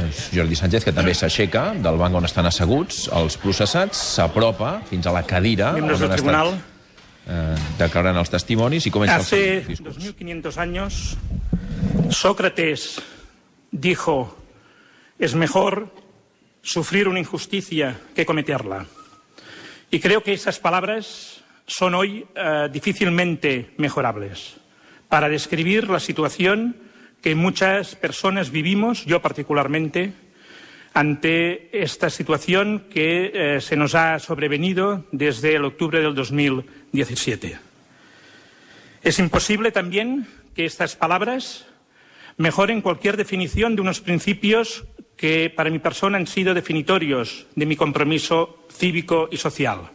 Doncs Jordi Sánchez, que també s'aixeca del banc on estan asseguts els processats, s'apropa fins a la cadira Miembros on del tribunal. estat eh, declarant els testimonis i comença Hace el seu discurs. 2500 años, Sócrates dijo, es mejor sufrir una injusticia que cometerla. Y creo que esas palabras son hoy eh, difícilmente mejorables para describir la situación que muchas personas vivimos, yo particularmente, ante esta situación que eh, se nos ha sobrevenido desde el octubre del 2017. Es imposible también que estas palabras mejoren cualquier definición de unos principios que para mi persona han sido definitorios de mi compromiso cívico y social.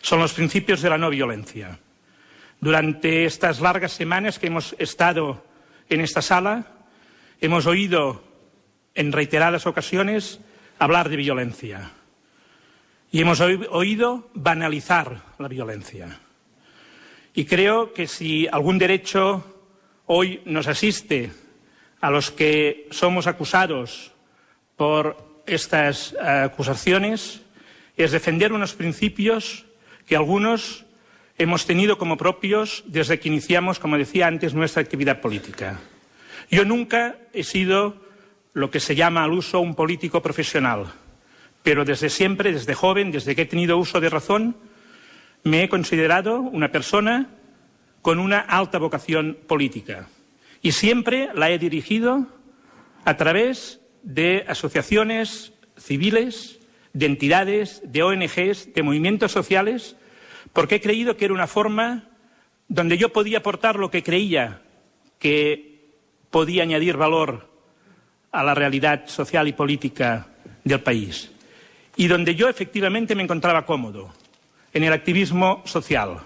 Son los principios de la no violencia. Durante estas largas semanas que hemos estado en esta sala, hemos oído en reiteradas ocasiones hablar de violencia. Y hemos oí- oído banalizar la violencia. Y creo que si algún derecho hoy nos asiste a los que somos acusados por estas eh, acusaciones, es defender unos principios que algunos hemos tenido como propios desde que iniciamos, como decía antes, nuestra actividad política. Yo nunca he sido lo que se llama al uso un político profesional, pero desde siempre, desde joven, desde que he tenido uso de razón, me he considerado una persona con una alta vocación política y siempre la he dirigido a través de asociaciones civiles, de entidades, de ONGs, de movimientos sociales, porque he creído que era una forma donde yo podía aportar lo que creía que podía añadir valor a la realidad social y política del país. Y donde yo efectivamente me encontraba cómodo, en el activismo social,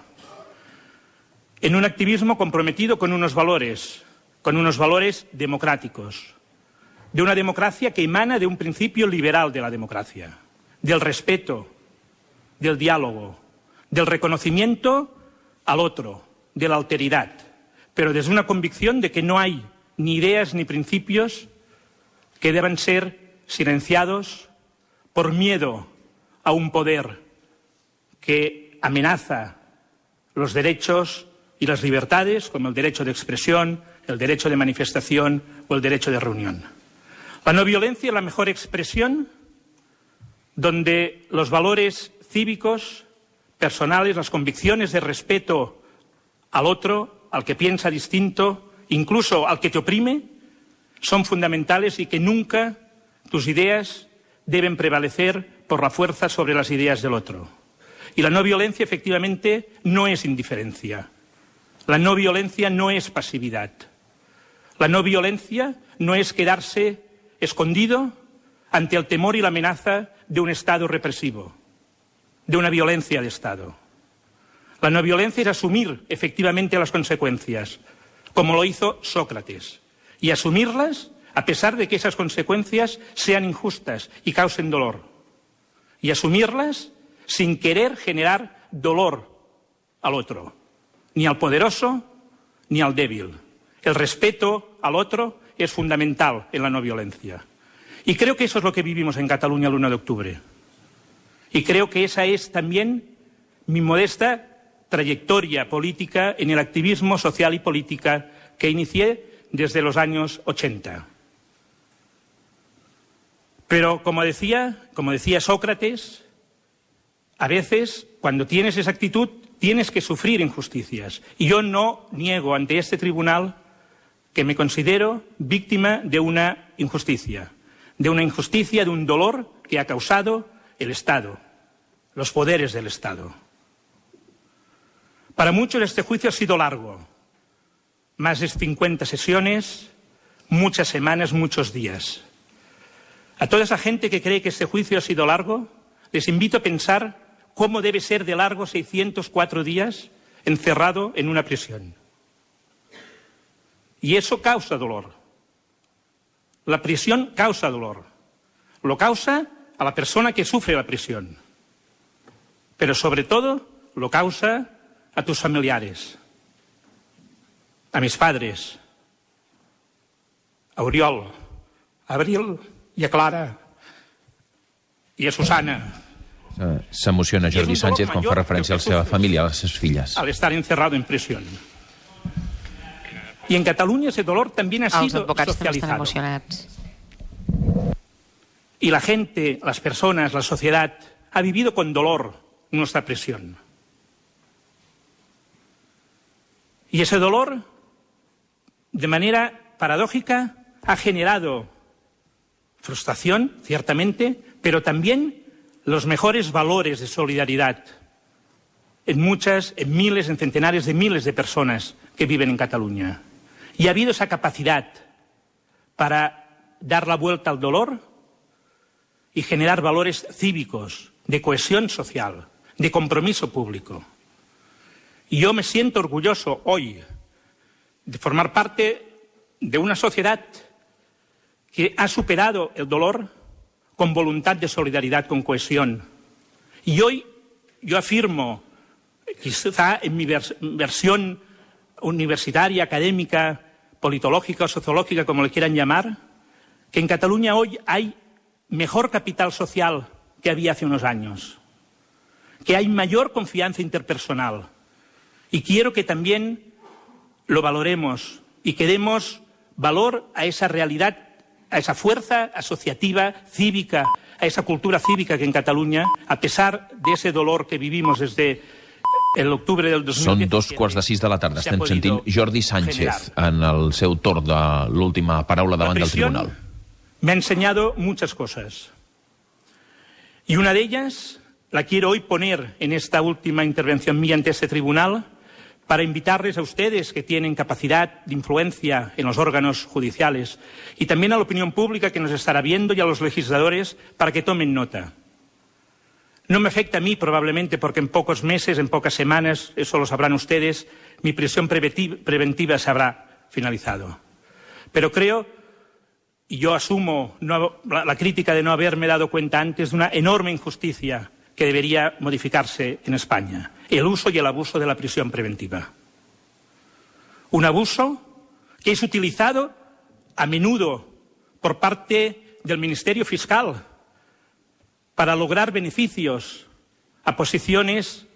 en un activismo comprometido con unos valores, con unos valores democráticos, de una democracia que emana de un principio liberal de la democracia, del respeto, del diálogo, del reconocimiento al otro, de la alteridad, pero desde una convicción de que no hay ni ideas ni principios que deban ser silenciados por miedo a un poder que amenaza los derechos y las libertades, como el derecho de expresión, el derecho de manifestación o el derecho de reunión. La no violencia es la mejor expresión donde los valores cívicos, personales, las convicciones de respeto al otro, al que piensa distinto, incluso al que te oprime, son fundamentales y que nunca tus ideas deben prevalecer por la fuerza sobre las ideas del otro. Y la no violencia, efectivamente, no es indiferencia. La no violencia no es pasividad. La no violencia no es quedarse escondido ante el temor y la amenaza de un Estado represivo, de una violencia de Estado. La no violencia es asumir efectivamente las consecuencias, como lo hizo Sócrates, y asumirlas a pesar de que esas consecuencias sean injustas y causen dolor, y asumirlas sin querer generar dolor al otro, ni al poderoso ni al débil. El respeto al otro es fundamental en la no violencia. Y creo que eso es lo que vivimos en Cataluña el 1 de octubre. Y creo que esa es también mi modesta trayectoria política en el activismo social y política que inicié desde los años 80. Pero como decía, como decía Sócrates, a veces cuando tienes esa actitud tienes que sufrir injusticias. Y yo no niego ante este tribunal que me considero víctima de una injusticia, de una injusticia, de un dolor que ha causado el Estado, los poderes del Estado. Para muchos este juicio ha sido largo, más de 50 sesiones, muchas semanas, muchos días. A toda esa gente que cree que este juicio ha sido largo, les invito a pensar cómo debe ser de largo 604 días encerrado en una prisión. Y eso causa dolor. La prisión causa dolor. Lo causa a la persona que sufre la prisión. Pero sobre todo lo causa a tus familiares, a mis padres, a Oriol, a Abril i a Clara i a Susana. S'emociona Jordi Sánchez quan fa referència a la seva família, a les seves filles. Al estar encerrado en prisión. Y en Cataluña ese dolor también ha Els sido advocats també estan socializado. emocionats. Y la gente, las personas, la sociedad ha vivido con dolor nuestra presión. Y ese dolor, de manera paradójica, ha generado frustración, ciertamente, pero también los mejores valores de solidaridad en muchas, en miles, en centenares de miles de personas que viven en Cataluña. Y ha habido esa capacidad para dar la vuelta al dolor y generar valores cívicos, de cohesión social, de compromiso público. Y yo me siento orgulloso hoy de formar parte de una sociedad que ha superado el dolor con voluntad de solidaridad, con cohesión. Y hoy yo afirmo, quizá en mi vers- versión universitaria, académica, politológica o sociológica, como le quieran llamar, que en Cataluña hoy hay mejor capital social que había hace unos años, que hay mayor confianza interpersonal. Y quiero que también lo valoremos y que demos valor a esa realidad, a esa fuerza asociativa, cívica, a esa cultura cívica que en Cataluña, a pesar de ese dolor que vivimos desde el octubre del 2017... Són dos quarts de sis de la tarda. Estem sentint Jordi Sánchez generar. en el seu torn de l'última paraula La davant del tribunal. Me ha enseñado muchas cosas. Y una de ellas la quiero hoy poner en esta última intervención mía ante este tribunal para invitarles a ustedes que tienen capacidad de influencia en los órganos judiciales y también a la opinión pública que nos estará viendo y a los legisladores para que tomen nota. No me afecta a mí probablemente porque en pocos meses, en pocas semanas, eso lo sabrán ustedes, mi prisión preventi- preventiva se habrá finalizado. Pero creo y yo asumo la, la crítica de no haberme dado cuenta antes de una enorme injusticia que debería modificarse en España, el uso y el abuso de la prisión preventiva. Un abuso que es utilizado a menudo por parte del Ministerio Fiscal para lograr beneficios a posiciones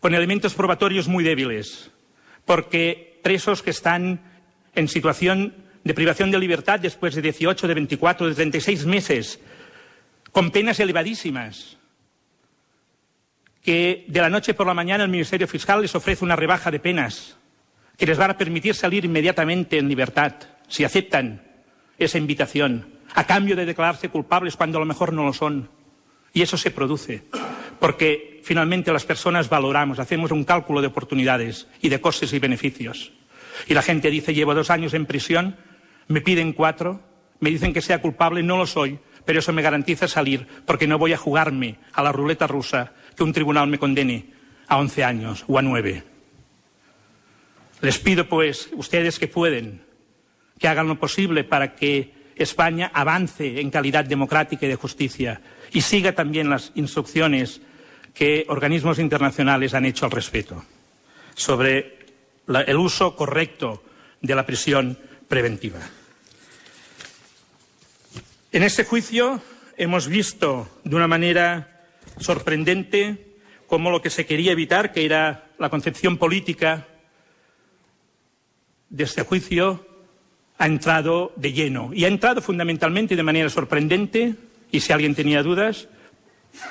con elementos probatorios muy débiles, porque presos que están en situación de privación de libertad después de 18, de 24, de 36 meses, con penas elevadísimas, que de la noche por la mañana el Ministerio Fiscal les ofrece una rebaja de penas que les va a permitir salir inmediatamente en libertad, si aceptan esa invitación, a cambio de declararse culpables cuando a lo mejor no lo son. Y eso se produce porque finalmente las personas valoramos, hacemos un cálculo de oportunidades y de costes y beneficios. Y la gente dice, llevo dos años en prisión, me piden cuatro, me dicen que sea culpable, no lo soy, pero eso me garantiza salir porque no voy a jugarme a la ruleta rusa que un tribunal me condene a 11 años o a nueve. Les pido, pues, ustedes que pueden, que hagan lo posible para que España avance en calidad democrática y de justicia y siga también las instrucciones que organismos internacionales han hecho al respecto sobre el uso correcto de la prisión preventiva. En este juicio hemos visto de una manera sorprendente cómo lo que se quería evitar, que era la concepción política de este juicio, ha entrado de lleno. Y ha entrado fundamentalmente de manera sorprendente, y si alguien tenía dudas,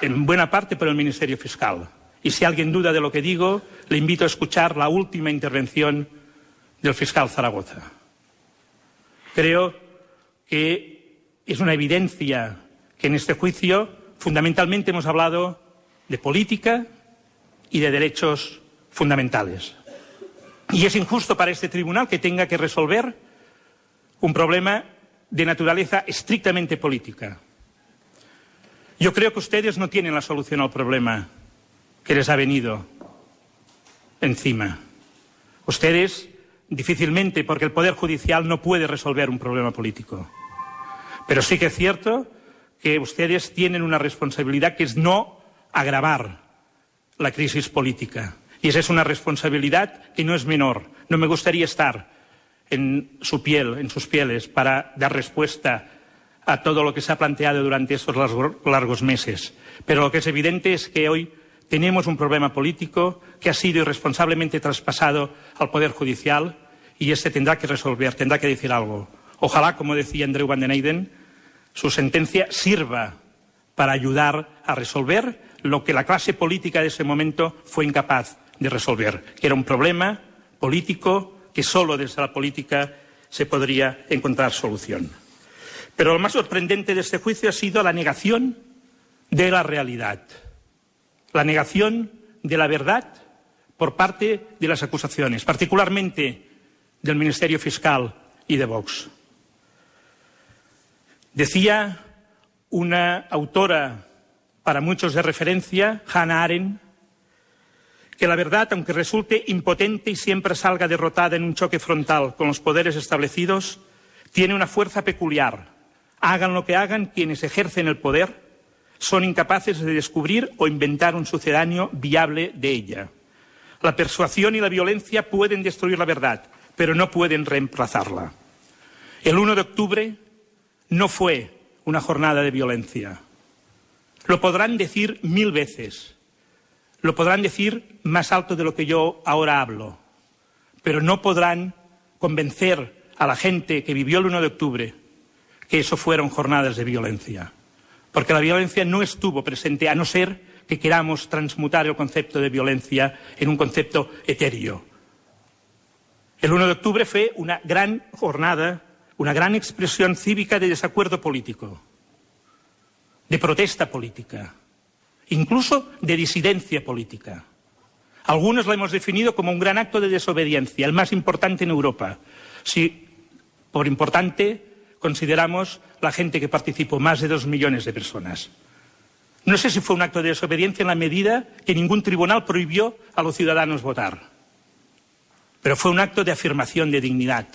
en buena parte por el Ministerio Fiscal. Y si alguien duda de lo que digo, le invito a escuchar la última intervención del fiscal Zaragoza. Creo que es una evidencia que en este juicio fundamentalmente hemos hablado de política y de derechos fundamentales. Y es injusto para este tribunal que tenga que resolver un problema de naturaleza estrictamente política. Yo creo que ustedes no tienen la solución al problema que les ha venido encima. Ustedes difícilmente, porque el Poder Judicial no puede resolver un problema político. Pero sí que es cierto que ustedes tienen una responsabilidad que es no agravar la crisis política. Y esa es una responsabilidad que no es menor. No me gustaría estar en su piel, en sus pieles, para dar respuesta a todo lo que se ha planteado durante estos largos meses. Pero lo que es evidente es que hoy tenemos un problema político que ha sido irresponsablemente traspasado al Poder Judicial y este tendrá que resolver, tendrá que decir algo. Ojalá, como decía Andreu van den Eyden, su sentencia sirva para ayudar a resolver lo que la clase política de ese momento fue incapaz de resolver, que era un problema político que solo desde la política se podría encontrar solución. Pero lo más sorprendente de este juicio ha sido la negación de la realidad, la negación de la verdad por parte de las acusaciones, particularmente del Ministerio Fiscal y de Vox. Decía una autora para muchos de referencia, Hannah Arendt, que la verdad, aunque resulte impotente y siempre salga derrotada en un choque frontal con los poderes establecidos, tiene una fuerza peculiar. Hagan lo que hagan quienes ejercen el poder, son incapaces de descubrir o inventar un sucedáneo viable de ella. La persuasión y la violencia pueden destruir la verdad, pero no pueden reemplazarla. El 1 de octubre no fue una jornada de violencia. Lo podrán decir mil veces, lo podrán decir más alto de lo que yo ahora hablo, pero no podrán convencer a la gente que vivió el 1 de octubre que eso fueron jornadas de violencia. Porque la violencia no estuvo presente, a no ser que queramos transmutar el concepto de violencia en un concepto etéreo. El 1 de octubre fue una gran jornada, una gran expresión cívica de desacuerdo político, de protesta política, incluso de disidencia política. Algunos la hemos definido como un gran acto de desobediencia, el más importante en Europa. Si por importante consideramos la gente que participó, más de dos millones de personas. No sé si fue un acto de desobediencia en la medida que ningún tribunal prohibió a los ciudadanos votar, pero fue un acto de afirmación de dignidad.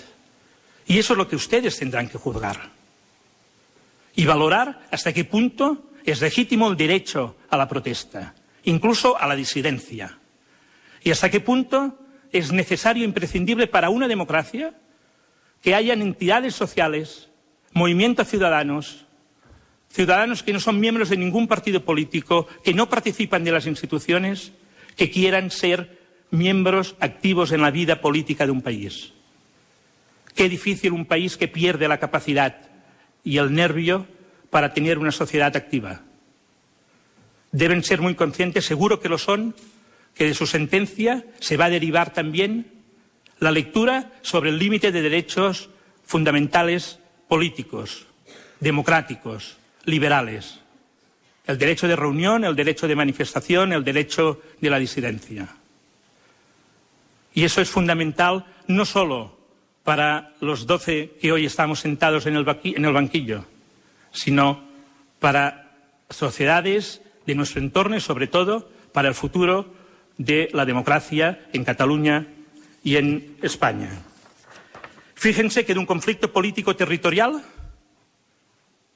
Y eso es lo que ustedes tendrán que juzgar y valorar hasta qué punto es legítimo el derecho a la protesta, incluso a la disidencia. Y hasta qué punto es necesario, e imprescindible para una democracia, que hayan entidades sociales, movimientos ciudadanos, ciudadanos que no son miembros de ningún partido político, que no participan de las instituciones, que quieran ser miembros activos en la vida política de un país. Qué difícil un país que pierde la capacidad y el nervio para tener una sociedad activa. Deben ser muy conscientes, seguro que lo son, que de su sentencia se va a derivar también la lectura sobre el límite de derechos fundamentales políticos, democráticos, liberales. El derecho de reunión, el derecho de manifestación, el derecho de la disidencia. Y eso es fundamental no solo para los doce que hoy estamos sentados en el, banquillo, sino para sociedades de nuestro entorno y, sobre todo, para el futuro de la democracia en Cataluña y en España. Fíjense que de un conflicto político territorial,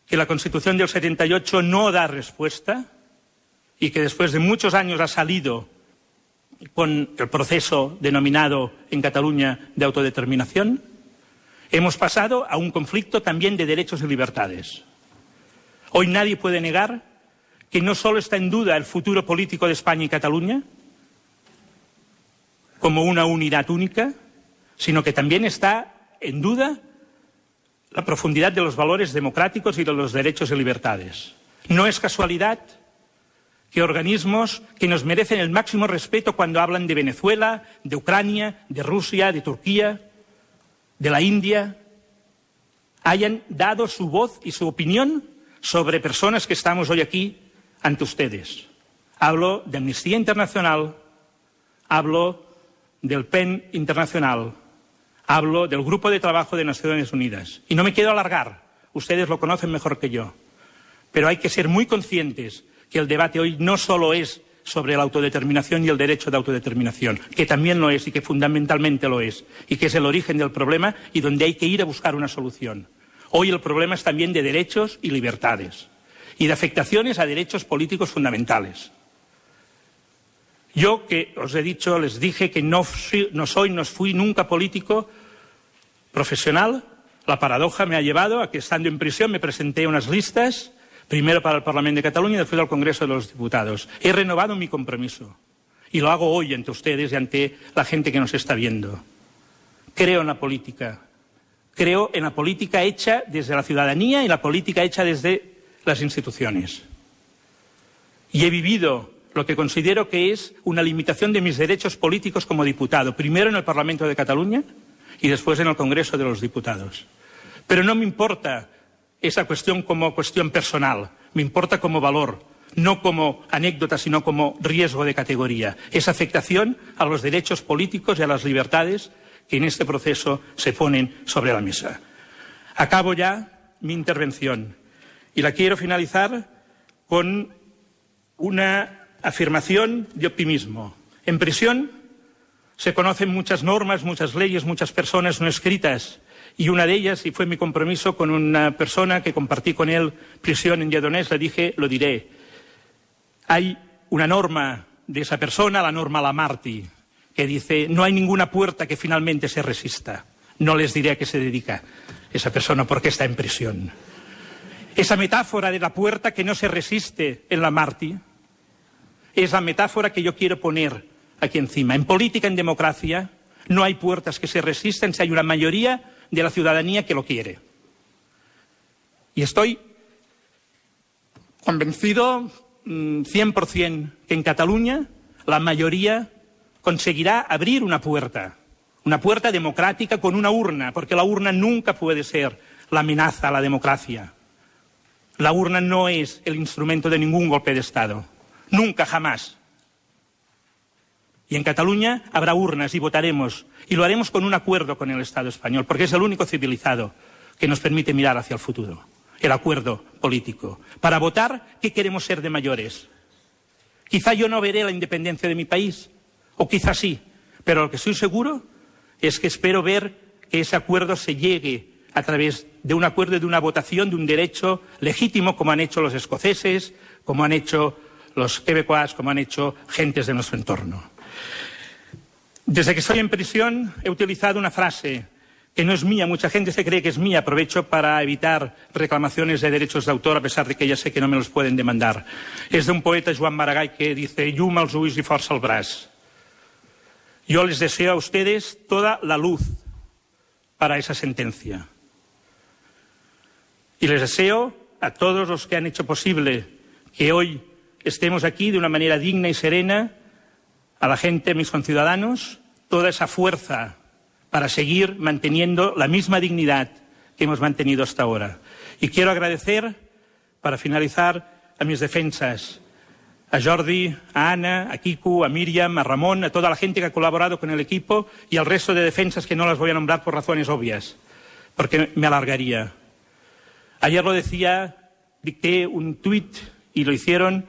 que la Constitución del 78 no da respuesta y que después de muchos años ha salido con el proceso denominado en Cataluña de autodeterminación, hemos pasado a un conflicto también de derechos y libertades. Hoy nadie puede negar que no solo está en duda el futuro político de España y Cataluña como una unidad única, sino que también está en duda la profundidad de los valores democráticos y de los derechos y libertades. No es casualidad que organismos que nos merecen el máximo respeto cuando hablan de Venezuela, de Ucrania, de Rusia, de Turquía, de la India, hayan dado su voz y su opinión sobre personas que estamos hoy aquí ante ustedes. Hablo de Amnistía Internacional, hablo del PEN Internacional, hablo del Grupo de Trabajo de Naciones Unidas. Y no me quiero alargar, ustedes lo conocen mejor que yo. Pero hay que ser muy conscientes que el debate hoy no solo es sobre la autodeterminación y el derecho de autodeterminación, que también lo es y que fundamentalmente lo es, y que es el origen del problema y donde hay que ir a buscar una solución. Hoy el problema es también de derechos y libertades y de afectaciones a derechos políticos fundamentales. Yo que os he dicho, les dije que no, soy, no fui nunca político profesional, La paradoja me ha llevado a que, estando en prisión, me presenté a unas listas, primero para el Parlamento de Cataluña y después al Congreso de los Diputados. He renovado mi compromiso y lo hago hoy ante ustedes y ante la gente que nos está viendo. Creo en la política. Creo en la política hecha desde la ciudadanía y la política hecha desde las instituciones. Y he vivido lo que considero que es una limitación de mis derechos políticos como diputado, primero en el Parlamento de Cataluña y después en el Congreso de los Diputados. Pero no me importa esa cuestión como cuestión personal, me importa como valor, no como anécdota, sino como riesgo de categoría. Esa afectación a los derechos políticos y a las libertades que en este proceso se ponen sobre la mesa. Acabo ya mi intervención y la quiero finalizar con una afirmación de optimismo. En prisión se conocen muchas normas, muchas leyes, muchas personas no escritas. Y una de ellas, y fue mi compromiso con una persona que compartí con él prisión en Lledonés, le dije, lo diré. Hay una norma de esa persona, la norma Lamarti, que dice, no hay ninguna puerta que finalmente se resista. No les diré a qué se dedica esa persona porque está en prisión. Esa metáfora de la puerta que no se resiste en Lamarti es la metáfora que yo quiero poner aquí encima. En política, en democracia, no hay puertas que se resistan si hay una mayoría de la ciudadanía que lo quiere. Y estoy convencido mm, cien por cien que en Cataluña la mayoría conseguirá abrir una puerta, una puerta democrática con una urna, porque la urna nunca puede ser la amenaza a la democracia. La urna no es el instrumento de ningún golpe de Estado. Nunca, jamás. Y en Cataluña habrá urnas y votaremos. Y lo haremos con un acuerdo con el Estado español, porque es el único civilizado que nos permite mirar hacia el futuro. El acuerdo político. Para votar qué queremos ser de mayores. Quizá yo no veré la independencia de mi país, o quizá sí, pero lo que estoy seguro es que espero ver que ese acuerdo se llegue a través de un acuerdo, de una votación, de un derecho legítimo, como han hecho los escoceses, como han hecho los quebecois, como han hecho gentes de nuestro entorno. Desde que estoy en prisión he utilizado una frase que no es mía, mucha gente se cree que es mía, aprovecho para evitar reclamaciones de derechos de autor, a pesar de que ya sé que no me los pueden demandar. Es de un poeta, Joan Maragall, que dice «Llum als ulls i força al braç». Yo les deseo a ustedes toda la luz para esa sentencia. Y les deseo a todos los que han hecho posible que hoy estemos aquí de una manera digna y serena, a la gente, a mis conciudadanos, toda esa fuerza para seguir manteniendo la misma dignidad que hemos mantenido hasta ahora. Y quiero agradecer, para finalizar, a mis defensas, a Jordi, a Ana, a Kiku, a Miriam, a Ramón, a toda la gente que ha colaborado con el equipo y al resto de defensas que no las voy a nombrar por razones obvias, porque me alargaría. Ayer lo decía, dicté un tuit y lo hicieron.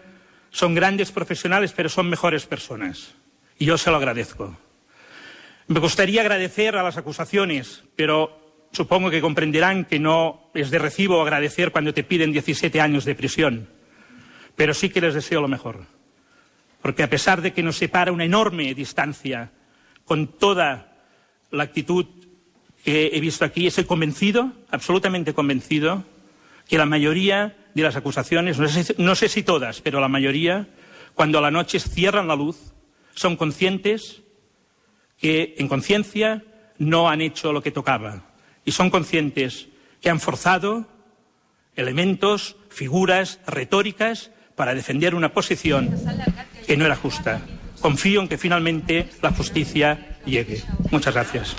Son grandes profesionales, pero son mejores personas. Y yo se lo agradezco. Me gustaría agradecer a las acusaciones, pero supongo que comprenderán que no es de recibo agradecer cuando te piden 17 años de prisión. Pero sí que les deseo lo mejor. Porque a pesar de que nos separa una enorme distancia con toda la actitud que he visto aquí, estoy convencido, absolutamente convencido, que la mayoría de las acusaciones, no sé, si todas, pero la mayoría, cuando a la noche cierran la luz, son conscientes que en conciencia no han hecho lo que tocaba y son conscientes que han forzado elementos, figuras retóricas para defender una posición que no era justa. Confío en que finalmente la justicia llegue. Muchas gracias.